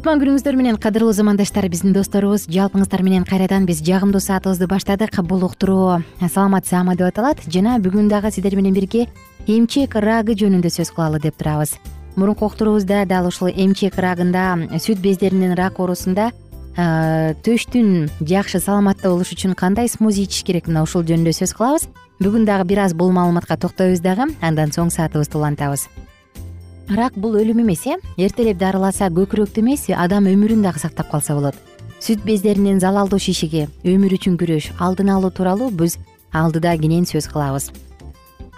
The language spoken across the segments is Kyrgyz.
кутман күнүңүздөр менен кадырлуу замандаштар биздин досторубуз жалпыңыздар менен кайрадан биз жагымдуу саатыбызды баштадык бул уктуруу саламат саама деп аталат. Жана бүгүн дагы сиздер менен бирге эмчек рагы жөнүндө сөз кылалы деп турабыз. Мурунку уктуруубузда дал ушул эмчек рагында сүт бездеринин рак оорусунда төштүн жакшы саламатта болуш үчүн кандай смузи ичиш керек мына ушул жөнүндө сөз кылабыз. Бүгүн дагы бир аз бул маалыматка токтойбуз дагы андан соң саатыбызды улантабыз рак бул өлүм эмес э? Эртелеп дарыласа көкүрөктү эмес адам өмүрүн дагы сактап калса болот. Сүт бездеринин залалдуу шишиги өмүр үчүн күрөш алдын алуу тууралуу биз алдыда кенен сөз кылабыз.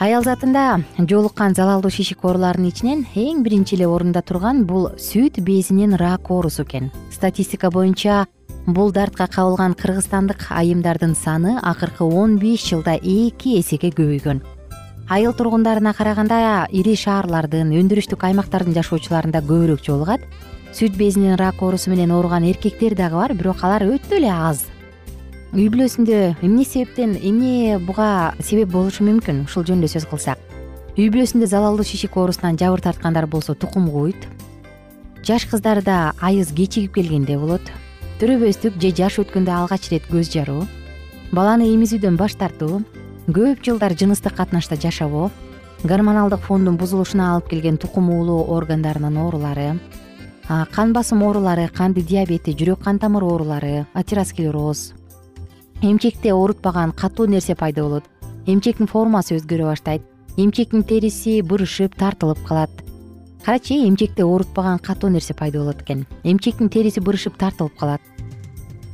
Аял затында жолуккан залалдуу шишик оорулардын ичинен эң биринчи эле орунда турган бул сүт безинин рак оорусу экен. Статистика боюнча бул дартка кабылган кыргызстандык айымдардын саны акыркы он беш жылда эки эсеге көбөйгөн айыл тургундарына караганда ири шаарлардын өндүрүштүк аймактардын жашоочуларында көбүрөөк жолугат. Сүт безинин рак оорусу менен ооруган эркектер дагы бар бирок алар өтө эле аз. Үй бүлөсүндө эмне себептен эмне буга себеп болушу мүмкүн? Ушул жөнүндө сөз кылсак. Үй бүлөсүндө залалдуу шишик оорусунан жабыр тарткандар болсо тукум кубуйт жаш кыздарда айыз кечигип келгенде болот. Төрөбөстүк же жаш өткөндө алгач ирет көз жаруу. Баланы эмизүүдөн баш тартуу көп жылдар жыныстык катнашта жашабоо гормоналдык фондун бузулушуна алып келген тукум уулоо органдарынын оорулары кан басым оорулары кандый диабети жүрөк кан тамыр оорулары атеросклероз эмчекте оорутпаган катуу нерсе пайда болот. Эмчектин формасы өзгөрө баштайт эмчектин териси бырышып тартылып калат. Карачы эмчекте оорутпаган катуу нерсе пайда болот экен. Эмчектин териси бырышып тартылып калат.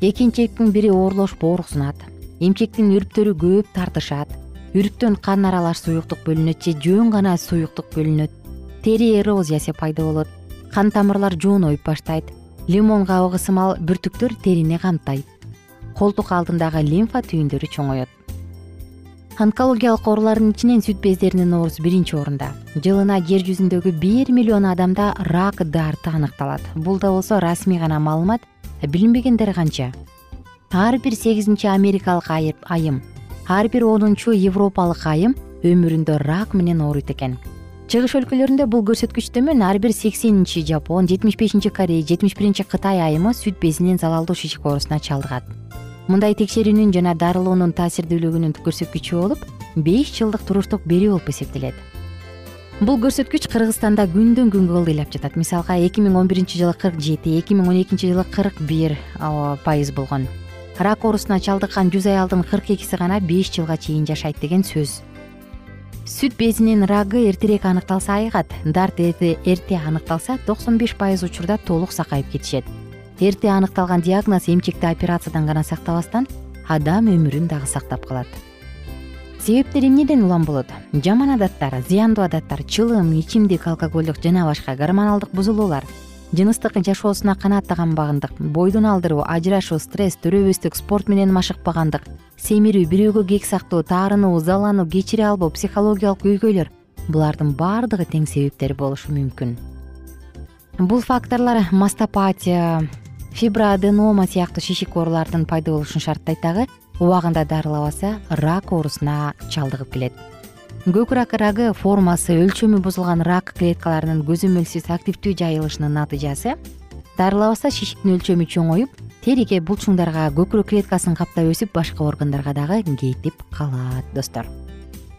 Эки эмчектин бири оорлошуп ооруксунат эмчектин үрүптөрү көп тартышат. Үрүптөн кан аралаш суюктук бөлүнөт же жөн гана суюктук бөлүнөт. Тери эрозиясы пайда болот. Кан тамырлар жуунойуп баштайт. Лимон кабыгы сымал бүртүктөр терини камтайт. Колтук алдындагы лимфа түйүндөрү чоңоет. Онкологиялык оорулардын ичинен сүт бездеринин оорусу биринчи орунда. Жылына жер жүзүндөгү бир миллион адамда рак дарты аныкталат. Бул да болсо расмий гана маалымат билинбегендер канча ар бир сегизинчи америкалык айым ар бир онунчу европалык айым өмүрүндө рак менен ооруйт экен. Чыгыш өлкөлөрүндө бул көрсөткүч төмөн ар бир сексенинчи жапон жетимиш бешинчи корей жетимиш биринчи кытай айымы сүт безинин залалдуу шишик оорусуна чалдыгат. Мындай текшерүүнүн жана дарылоонун таасирдүүлүгүнүн көрсөткүчү болуп беш жылдык туруштук берүү болуп эсептелет. Бул көрсөткүч кыргызстанда күндөн күнгө ылдыйлап жатат. Мисалга эки миң он биринчи жылы кырк жети эки миң он экинчи жылы кырк бир пайыз болгон рак оорусуна чалдыккан жүз аялдын кырк экиси гана беш жылга чейин жашайт деген сөз. Сүт безинин рагы эртерээк аныкталса айыгат дарт эрте аныкталса токсон беш пайыз учурда толук сакайып кетишет. Эрте аныкталган диагноз эмчекти операциядан гана сактабастан адам өмүрүн дагы сактап калат. Себептер эмнеден улам болот? Жаман адаттар зыяндуу адаттар чылым ичимдик алкоголдук жана башка гормоналдык бузулуулар жыныстык жашоосуна канааттанбагандык бойдон алдыруу ажырашуу стресс төрөбөстүк спорт менен машыкпагандык семирүү бирөөгө кек сактоо таарынуу ызалануу кечире албоо психологиялык көйгөйлөр булардын баардыгы тең себептери болушу мүмкүн. Бул факторлор мастопатия фиброаденома сыяктуу шишик оорулардын пайда болушун шарттайт дагы убагында дарылабаса рак оорусуна чалдыгып келет көк рак рагы формасы өлчөмү бузулган рак клеткаларынын көзөмөлсүз активдүү жайылышынын натыйжасы. Дарылабаса шишиктин өлчөмү чоңоюп териге булчуңдарга көкүрөк клеткасын каптап өсүп башка органдарга дагы кетип калат достор.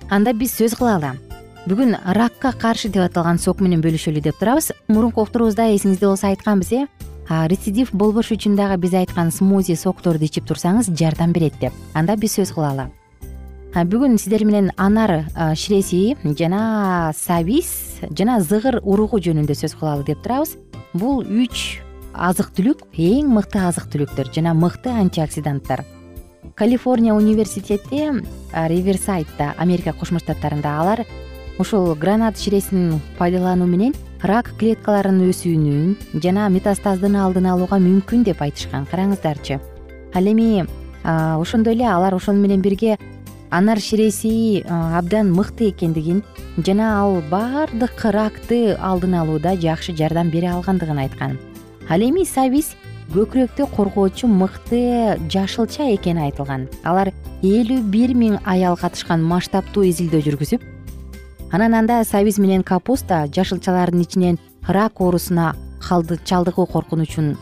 Анда биз сөз кылалы. Бүгүн ракка каршы деп аталган сок менен бөлүшөлү деп турабыз. Мурунку уктуруубузда эсиңизде болсо айтканбыз э? Рецидив болбош үчүн дагы биз айткан смузи сокторду ичип турсаңыз жардам берет деп. Анда биз сөз кылалы бүгүн сиздер менен анар ширеси жана сабиз жана зыгыр уругу жөнүндө сөз кылалы деп турабыз. Бул үч азык түлүк эң мыкты азык түлүктөр жана мыкты антиоксиданттар. Калифорния университети риверсайдда америка кошмо штаттарында алар ушул гранат ширесин пайдалануу менен рак клеткаларынын өсүүнүн жана метастаздын алдын алууга мүмкүн деп айтышкан караңыздарчы. Ал эми ошондой эле алар ошону менен бирге анар ширеси абдан мыкты экендигин жана ал баардык ракты алдын алууда жакшы жардам бере алгандыгын айткан. Ал эми сабиз көкүрөктү коргоочу мыкты жашылча экени айтылган. Алар элүү бир миң аял катышкан масштабтуу изилдөө жүргүзүп анан анда сабиз менен капуста жашылчалардын ичинен рак оорусуна чалдыгуу коркунучун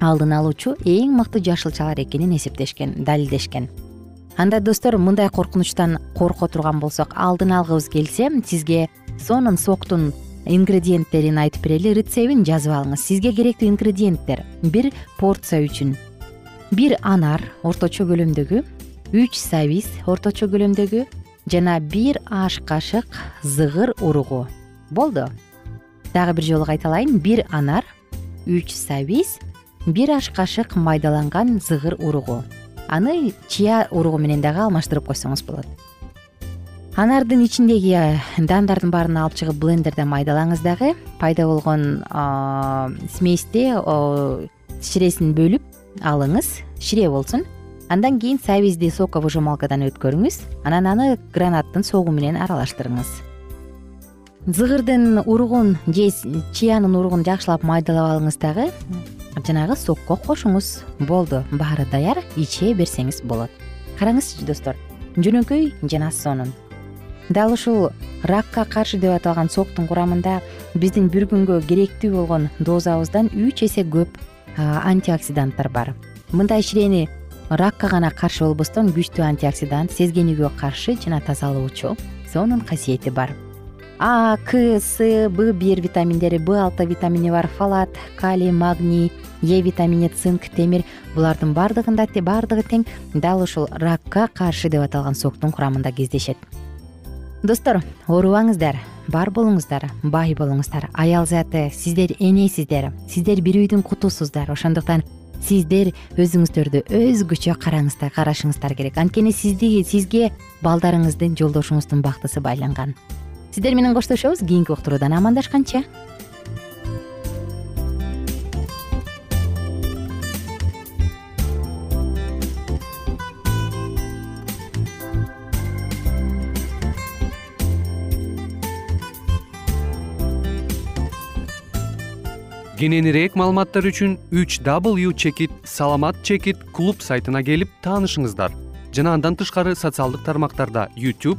алдын алуучу эң мыкты жашылчалар экенин эсептешкен далилдешкен анда достор мындай коркунучтан корко турган болсок алдын алгыбыз келсе сизге сонун соктун ингредиенттерин айтып берели рецебин жазып алыңыз. Сизге керектүү ингредиенттер бир порция үчүн. Бир анар орточо көлөмдөгү үч сабиз орточо көлөмдөгү жана бир аш кашык зыгыр уругу. Болду. Дагы бир жолу кайталайын. Бир анар үч сабиз бир аш кашык майдаланган зыгыр уругу аны чия уругу менен дагы алмаштырып койсоңуз болот. Анардын ичиндеги дандардын баарын алып чыгып блендерде майдалаңыз дагы. Пайда болгон смести ширесин бөлүп алыңыз шире болсун. Андан кийин сабизди соковыжималкадан өткөрүңүз анан аны гранаттын согу менен аралаштырыңыз. Зыгырдын уругун же чиянын уругун жакшылап майдалап алыңыз дагы жанагы сокко кошуңуз болду. Баары даяр иче берсеңиз болот. Караңызчы достор жөнөкөй жана сонун. Дал ушул ракка каршы деп аталган соктун курамында биздин бир күнгө керектүү болгон дозабыздан үч эсе көп антиоксиданттар бар. Мындай ширени ракка гана каршы болбостон күчтүү антиоксидант сезгенүүгө каршы жана тазалоочу сонун касиети бар а к с б бир витаминдери б алты витамини бар фалат калий магний е витамини цинк темир. Булардын баардыгында баардыгы тең. Дал ушул ракка каршы деп аталган соктун курамында кездешет. Достор оорубаңыздар бар болуңуздар бай болуңуздар. Аял заты сиздер энесиздер сиздер бир үйдүн кутусуздар. Ошондуктан сиздер өзүңүздөрдү өзгөчө караңыздар карашыңыздар керек. Анткени сизди сизге балдарыңыздын жолдошуңуздун бактысы байланган сиздер менен коштошобуз. Кийинки уктуруудан амандашканча. Кененирээк маалыматтар үчүн үч w чекит саламат чекит клуб сайтына келип таанышыңыздар. Жана андан тышкары социалдык тармактарда youtube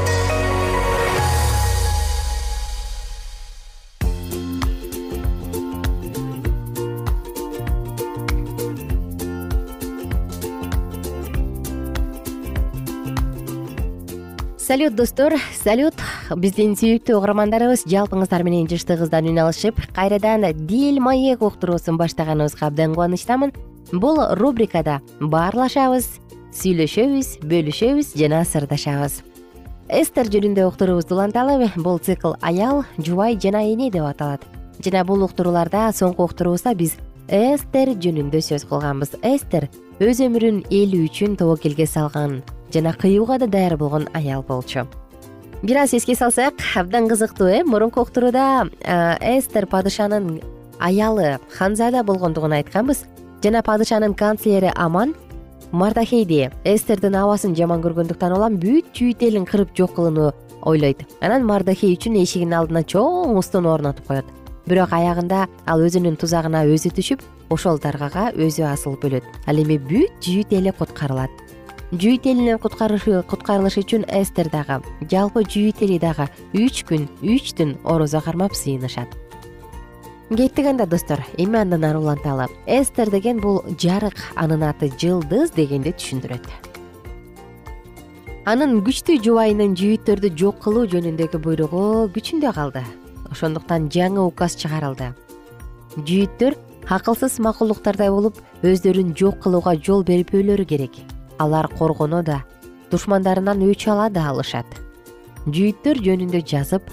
салют достор. Салют. Биздин сүйүктүү угармандарыбыз жалпыңыздар менен жыштыгыздан үн алышып кайрадан дил маек уктуруусун баштаганыбызга абдан кубанычтамын. Бул рубрикада баарлашабыз сүйлөшөбүз бөлүшөбүз жана сырдашабыз. Эстер жөнүндө уктуруубузду уланталы бул цикл аял жубай жана эне деп аталат. Жана бул уктурууларда соңку уктуруубузда биз эстер жөнүндө сөз кылганбыз. Эстер өз өмүрүн эли үчүн тобокелге салган жана кыюуга да даяр болгон аял болчу. Бир аз эске салсак абдан кызыктуу э? Мурунку уктурууда эстер падышанын аялы ханзада болгондугун айтканбыз. Жана падышанын канцлери аман мардахейди эстердин абасын жаман көргөндүктөн улам бүт жүйүт элин кырып жок кылууну ойлойт. Анан мардахей үчүн эшигинин алдына чоң устуну орнотуп коет. Бирок аягында ал өзүнүн тузагына өзү түшүп ошол даргага өзү асылып өлөт ал эми бүт жүйүт эли куткарылат жүйүт элинен куткарылыш үчүн эстер дагы. Жалпы жүйүт эли дагы үч күн үч түн орозо кармап сыйынышат. Кеттик анда достор. Эми андан ары уланталы. Эстер деген бул жарык анын аты жылдыз дегенди түшүндүрөт. Анын күчтүү жубайынын жүйүттөрдү жок кылуу жөнүндөгү буйругу күчүндө калды. Ошондуктан жаңы указ чыгарылды. Жүйүттөр акылсыз макулуктардай болуп өздөрүн жок кылууга жол бербөөлөрү керек алар коргоно да душмандарынан өч ала да алышат. Жүйүттөр жөнүндө жазып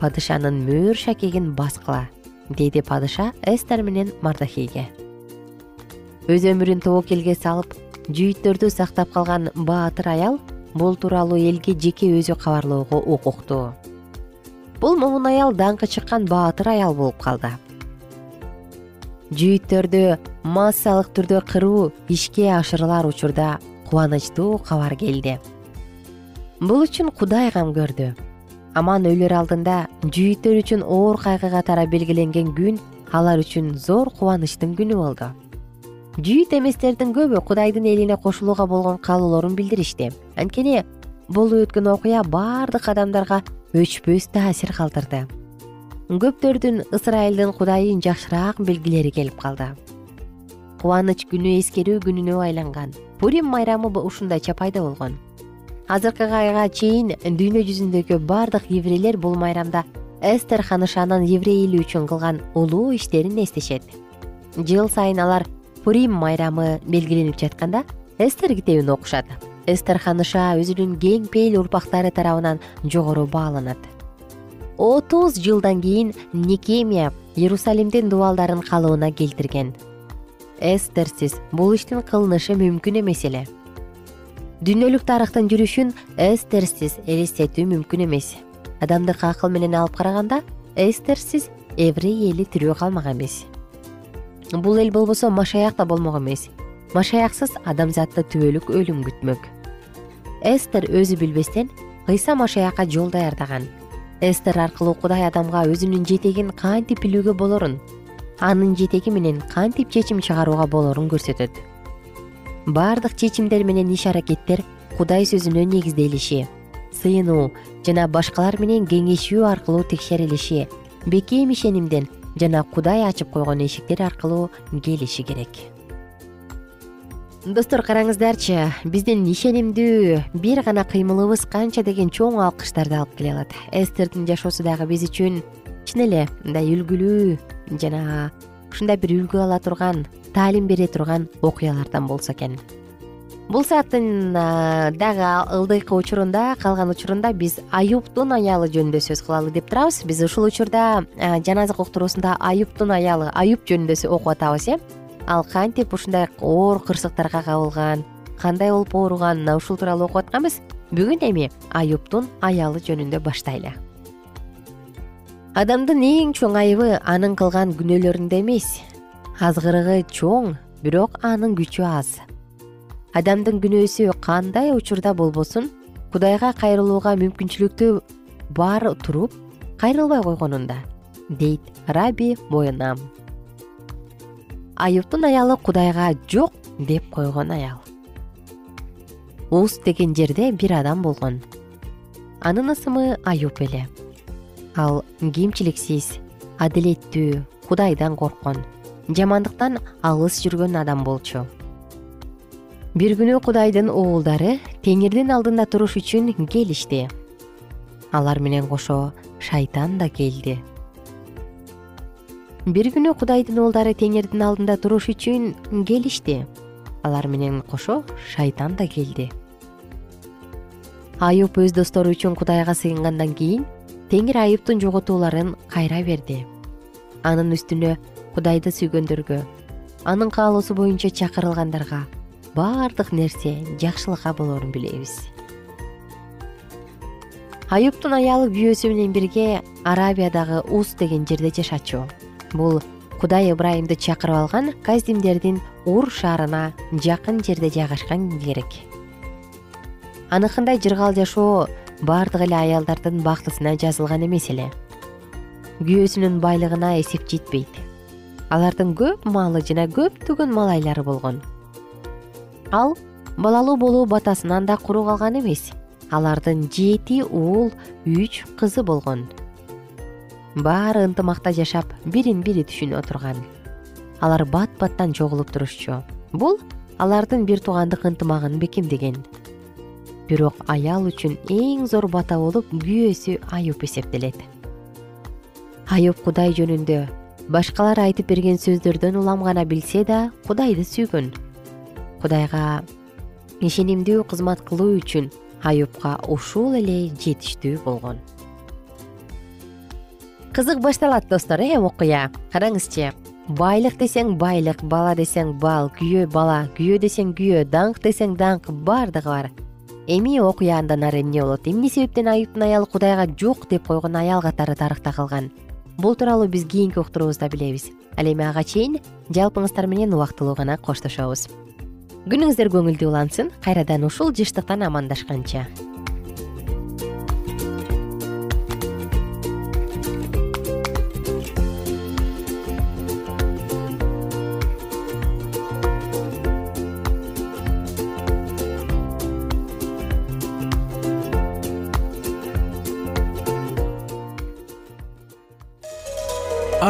падышанын мөөр шакегин баскыла деди падыша эстер менен мардахейге өз өмүрүн тобокелге салып жүйүттөрдү сактап калган баатыр аял бул тууралуу элге жеке өзү кабарлоого укуктуу бул момун аял даңкы чыккан баатыр аял болуп калды жүйүттөрдү массалык түрдө кыруу ишке ашырылар учурда кубанычтуу кабар келди. Бул үчүн кудай кам көрдү. Аман өлөр алдында жүйүттөр үчүн оор кайгы катары белгиленген күн алар үчүн зор кубанычтын күнү болду. Жүйүт эместердин көбү кудайдын элине кошулууга болгон каалоолорун билдиришти. Анткени болуп өткөн окуя баардык адамдарга өчпөс таасир калтырды көптөрдүн ысырайылдын кудайын жакшыраак билгилери келип калды. Кубаныч күнү эскерүү күнүнө байланган пурим майрамы ушундай чапайда болгон. Азыркы айга чейин дүйнө жүзүндөгү баардык еврейлер бул майрамда эстер ханышанын еврей эли үчүн кылган улуу иштерин эстешет. Жыл сайын алар пурим майрамы белгиленип жатканда эстер китебин окушат. Эстер ханыша өзүнүн кең пейил урпактары тарабынан жогору бааланат отуз жылдан кийин никемия иерусалимдин дубалдарын калыбына келтирген. Эстерсиз бул иштин кылынышы мүмкүн эмес эле. Дүйнөлүк тарыхтын жүрүшүн эстерсиз элестетүү мүмкүн эмес. Адамдык акыл менен алып караганда эстерсиз еврей эли тирүү калмак эмес. Бул эл болбосо машаяк да болмок эмес. Машаяксыз адамзатты түбөлүк өлүм күтмөк. Эстер өзү билбестен ыйса машаякка жол даярдаган эстер аркылуу кудай адамга өзүнүн жетегин кантип билүүгө болорун анын жетеги менен кантип чечим чыгарууга болорун көрсөтөт. Баардык чечимдер менен иш аракеттер кудай сөзүнө негизделиши сыйынуу жана башкалар менен кеңешүү аркылуу текшерилиши бекем ишенимден жана кудай ачып койгон эшиктер аркылуу келиши керек достор караңыздарчы биздин ишенимдүү бир гана кыймылыбыз канча деген чоң алкыштарды алып келе алат. Эстердин жашоосу дагы биз үчүн чын эле мындай үлгүлүү жана ушундай бир үлгү ала турган таалим бере турган окуялардан болсо экен. Бул сааттын дагы ылдыйкы учурунда калган учурунда биз аюптун аялы жөнүндө сөз кылалы деп турабыз. Биз ушул учурда жаназак уктуруусунда аюптун аялы аюп жөнүндө окуп атабыз э ал кантип ушундай оор кырсыктарга кабылган кандай болуп ооруган мына ушул тууралуу окуп атканбыз. Бүгүн эми аюптун аялы жөнүндө баштайлы. Адамдын эң чоң айыбы анын кылган күнөөлөрүндө эмес. Азгырыгы чоң бирок анын күчү аз. Адамдын күнөөсү кандай учурда болбосун кудайга кайрылууга мүмкүнчүлүктүү бар туруп кайрылбай койгонунда дейт раби боенам аюптун аялы кудайга жок деп койгон аял. Уз деген жерде бир адам болгон. Анын ысымы аюп эле. Ал кемчиликсиз адилеттүү кудайдан корккон жамандыктан алыс жүргөн адам болчу. Бир күнү кудайдын уулдары теңирдин алдында туруш үчүн келишти. Алар менен кошо шайтан да келди бир күнү кудайдын уулдары теңирдин алдында туруш үчүн келишти. Алар менен кошо шайтан да келди. Аюп өз достору үчүн кудайга сыйынгандан кийин теңир аюптун жоготууларын кайра берди. Анын үстүнө кудайды сүйгөндөргө анын каалоосу боюнча чакырылгандарга баардык нерсе жакшылыкка болоорун билебиз. Аюптун аялы күйөөсү менен бирге аравиядагы уз деген жерде жашачу бул кудай ыбрайымды чакырып алган каздимдердин ур шаарына жакын жерде жайгашкан керек. Аныкындай жыргал жашоо баардык эле аялдардын бактысына жазылган эмес эле. Күйөөсүнүн байлыгына эсеп жетпейт. Алардын көп малы жана көптөгөн малайлары болгон. Ал балалуу болуу батасынан да куру калган эмес. Алардын жети уул үч кызы болгон баары ынтымакта жашап бирин бири түшүнө турган. Алар бат баттан чогулуп турушчу. Бул алардын бир туугандык ынтымагын бекемдеген. Бирок аял үчүн эң зор бата болуп күйөөсү аюп эсептелет. Аюп кудай жөнүндө башкалар айтып берген сөздөрдөн улам гана билсе да кудайды сүйгөн. Кудайга ишенимдүү кызмат кылуу үчүн аюпка ушул эле жетиштүү болгон кызык башталат достор э окуя. Караңызчы байлык десең байлык бала десең бал күйөө бала күйөө десең күйөө даңк десең даңк баардыгы бар. Эми окуя андан ары эмне болот? Эмне себептен аюптун аялы кудайга жок деп койгон аял катары тарыхта калган? Бул тууралуу биз кийинки уктуруубузда билебиз. Ал эми ага чейин жалпыңыздар менен убактылуу гана коштошобуз. Күнүңүздөр көңүлдүү улансын кайрадан ушул жыштыктан амандашканча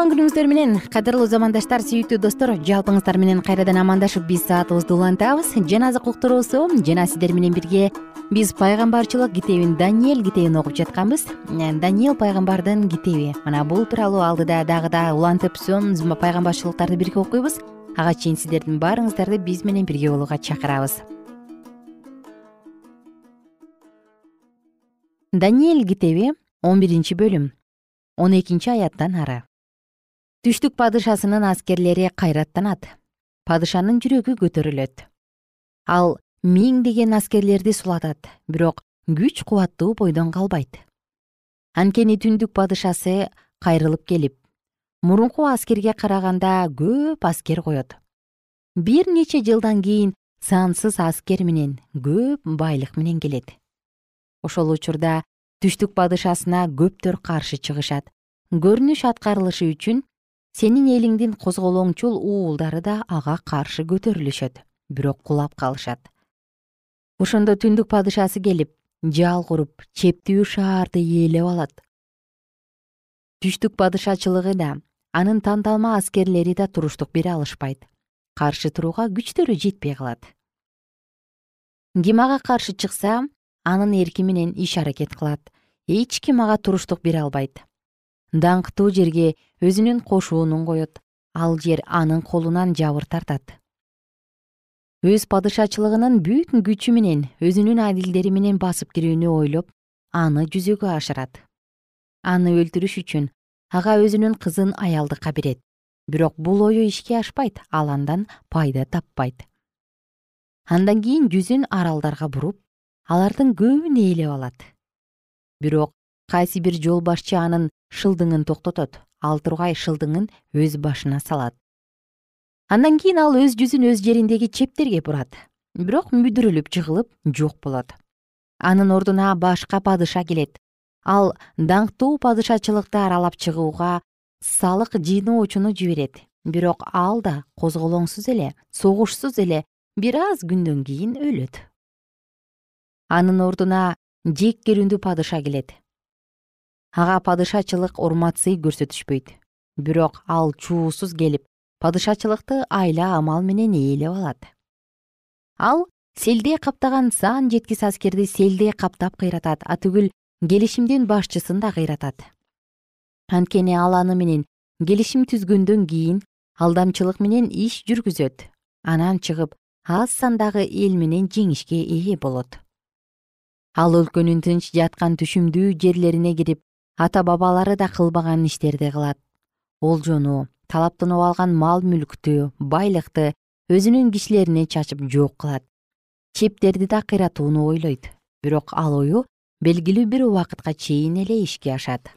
кутман күнүңүздөр менен кадырлуу замандаштар сүйүктүү достор жалпыңыздар менен кайрадан амандашып биз саатыбызды улантабыз. Жаназык уктуруусу жана сиздер менен бирге биз пайгамбарчылык китебин даниэл китебин окуп жатканбыз. Э, даниэл пайгамбардын китеби. Мына бул тууралуу алдыда дагы да улантып пайгамбарчылыктарды бирге окуйбуз. Ага чейин сиздердин баарыңыздарды биз менен бирге болууга чакырабыз. Даниэл китеби он биринчи бөлүм. Он экинчи аяттан ары түштүк падышасынын аскерлери кайраттанат. Падышанын жүрөгү көтөрүлөт. Ал миңдеген аскерлерди сулатат бирок күч кубаттуу бойдон калбайт. Анткени түндүк падышасы кайрылып келип мурунку аскерге караганда көп аскер коет. Бир нече жылдан кийин сансыз аскер менен көп байлык менен келет. Ошол учурда түштүк падышасына көптөр каршы чыгышат. Көрүнүш аткарылышы үчүн сенин элиңдин козголоңчул уулдары да ага каршы көтөрүлүшөт бирок кулап калышат. Ошондо түндүк падышасы келип жал куруп чептүү шаарды ээлеп алат. Түштүк падышачылыгы да анын танталма аскерлери да туруштук бере алышпайт. Каршы турууга күчтөрү жетпей калат. Ким ага каршы чыкса анын эрки менен иш аракет кылат. Эч ким ага туруштук бере албайт даңктуу жерге өзүнүн кошуунун коет ал жер анын колунан жабыр тартат. Өз падышачылыгынын бүт күчү менен өзүнүн адилдери менен басып кирүүнү ойлоп аны жүзөгө ашырат. Аны өлтүрүш үчүн ага өзүнүн кызын аялдыкка берет. Бирок бул ою ишке ашпайт ал андан пайда таппайт. Андан кийин жүзүн аралдарга буруп алардын көбүн ээлеп алат. Бирок кайсы бир жол башчы анын шылдыңын токтотот. Ал тургай шылдыңын өз башына салат. Андан кийин ал өз жүзүн өз жериндеги чептерге бурат. Бирок мүдүрүлүп жыгылып жок болот. Анын ордуна башка падыша келет. Ал даңктуу падышачылыкты аралап чыгууга салык жыйноочуну жиберет. Бирок ал да козголоңсуз эле согушсуз эле бир аз күндөн кийин өлөт. Анын ордуна жеккерүндүү падыша келет ага падышачылык урмат сый көрсөтүшпөйт. Бирок ал чуусуз келип падышачылыкты айла амал менен ээлеп алат. Ал селдей каптаган сан жеткис аскерди селдей каптап кыйратат атүгүл келишимдин башчысын да кыйратат. Анткени ал аны менен келишим түзгөндөн кийин алдамчылык менен иш жүргүзөт. Анан чыгып аз сандагы эл менен жеңишке ээ болот. Ал өлкөнүн тынч жаткан түшүмдүү жерлерине кирип ата бабалары да кылбаган иштерди кылат. Олжону талаптанып алган мал мүлктү байлыкты өзүнүн кишилерине чачып жок кылат. Чептерди да кыйратууну ойлойт. Бирок ал ою белгилүү бир убакытка чейин эле ишке ашат.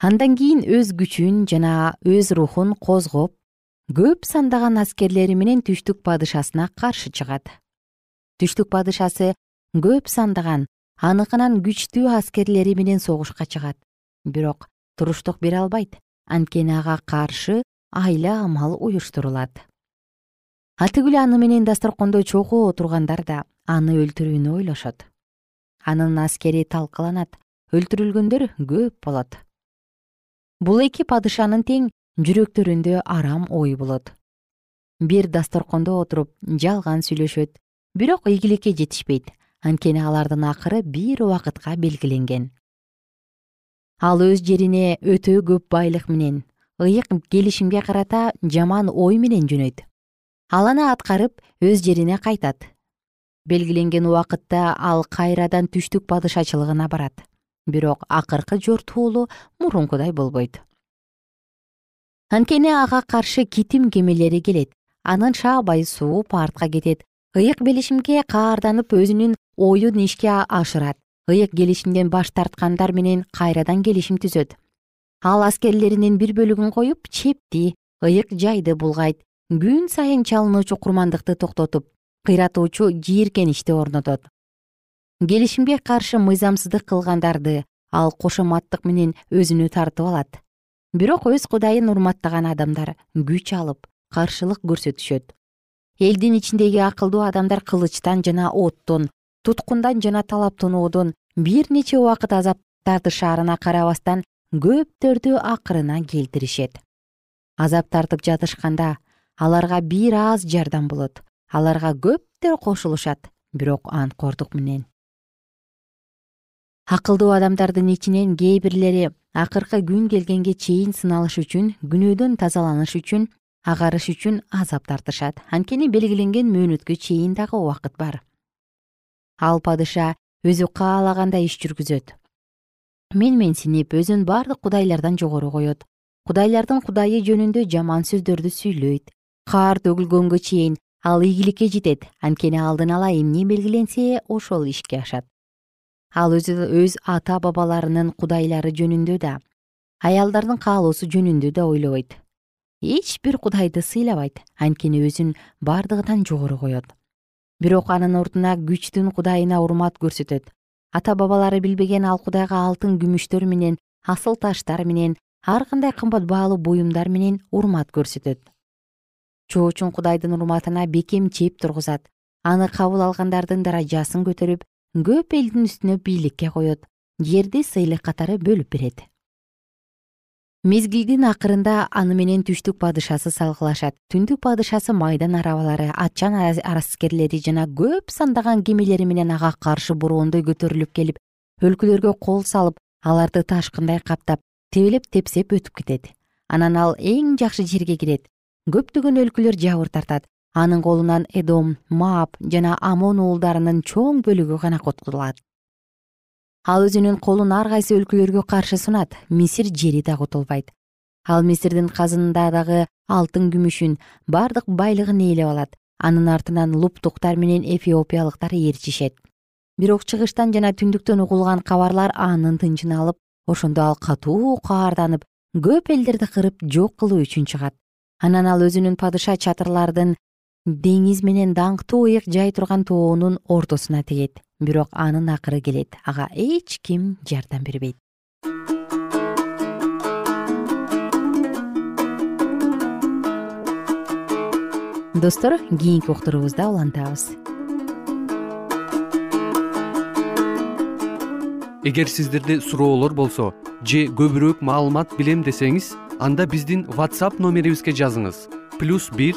Андан кийин өз күчүн жана өз рухун козгоп көп сандаган аскерлери менен түштүк падышасына каршы чыгат. Түштүк падышасы көп сандаган аныкынан күчтүү аскерлери менен согушка чыгат. Бирок туруштук бере албайт. Анткени ага каршы айла амал уюштурулат. Атүгүл аны менен дасторкондо чогуу отургандар да аны өлтүрүүнү ойлошот. Анын аскери талкаланат. Өлтүрүлгөндөр көп болот. Бул эки падышанын тең жүрөктөрүндө арам ой болот. Бир дасторкондо отуруп жалган сүйлөшөт. Бирок ийгиликке жетишпейт анткени алардын акыры бир убакытка белгиленген. Ал өз жерине өтө көп байлык менен ыйык келишимге карата жаман ой менен жөнөйт. Ал аны аткарып өз жерине кайтат. Белгиленген убакытта ал кайрадан түштүк падышачылыгына барат. Бирок акыркы жортуулу мурункудай болбойт. Анткени ага каршы китим кемелери келет. Анын шаабай сууп артка кетет ыйык белишимге каарданып өзүнүн оюн ишке ашырат. ыйык келишимден баш тарткандар менен кайрадан келишим түзөт. Ал аскерлеринин бир бөлүгүн коюп чепти ыйык жайды булгайт. Күн сайын чалынуучу курмандыкты токтотуп кыйратуучу жийиркеничти орнотот. Келишимге каршы мыйзамсыздык кылгандарды ал кошоматтык менен өзүнө тартып алат. Бирок өз кудайын урматтаган адамдар күч алып каршылык көрсөтүшөт элдин ичиндеги акылдуу адамдар кылычтан жана оттон туткундан жана талаптоноодон бир нече убакыт азап тартышаарына карабастан көптөрдү акырына келтиришет. Азап тартып жатышканда аларга бир аз жардам болот. Аларга көптөр кошулушат бирок анткордук менен. Акылдуу адамдардын ичинен кээ бирлери акыркы күн келгенге чейин сыналыш үчүн күнөөдөн тазаланыш үчүн агарыш үчүн азап тартышат. Анткени белгиленген мөөнөткө чейин дагы убакыт бар. Ал падыша өзү каалагандай иш жүргүзөт. Менменсинип өзүн бардык кудайлардан жогору коет. Кудайлардын кудайы жөнүндө жаман сөздөрдү сүйлөйт. Каар төгүлгөнгө чейин ал ийгиликке жетет. Анткени алдын ала эмне белгиленсе ошол ишке ашат. Ал өзү өз ата бабаларынын кудайлары жөнүндө да аялдардын каалоосу жөнүндө да ойлобойт эч бир кудайды сыйлабайт анткени өзүн бардыгынан жогору коет. Бирок анын ордуна күчтүн кудайына урмат көрсөтөт. Ата бабалары билбеген ал кудайга алтын күмүштөр менен асыл таштар менен ар кандай кымбат баалуу буюмдар менен урмат көрсөтөт. Чоочун кудайдын урматына бекем чеп тургузат. Аны кабыл алгандардын даражасын көтөрүп көп элдин үстүнө бийликке коет. Жерди сыйлык катары бөлүп берет мезгилдин акырында аны менен түштүк падышасы салгылашат. Түндүк падышасы майдан арабалары атчан аскерлери жана көп сандаган кемелери менен ага каршы бороондой көтөрүлүп келип өлкөлөргө кол салып аларды ташкындай каптап тебелеп тепсеп өтүп кетет. Анан ал эң жакшы жерге кирет. Көптөгөн өлкөлөр жабыр тартат. Анын колунан эдом маап жана амон уулдарынын чоң бөлүгү гана кутулат ал өзүнүн колун ар кайсы өлкөлөргө каршы сунат мисир жери да кутулбайт ал мисирдин казынында дагы алтын күмүшүн бардык байлыгын ээлеп алат. Анын артынан луптуктар менен эфиопиялыктар ээрчишет. Бирок чыгыштан жана түндүктөн угулган кабарлар анын тынчын алып ошондо ал катуу каарданып көп элдерди кырып жок кылуу үчүн чыгат. Анан ал өзүнүн падыша чатырлардын деңиз менен даңктуу ыйык жай турган тоонун ортосуна тигет бирок анын акыры келет. Ага эч ким жардам бербейт. Достор кийинки уктуруубузда улантабыз. Эгер сиздерде суроолор болсо же көбүрөөк маалымат билем десеңиз анда биздин whatsapp номерибизге жазыңыз. Плюс бир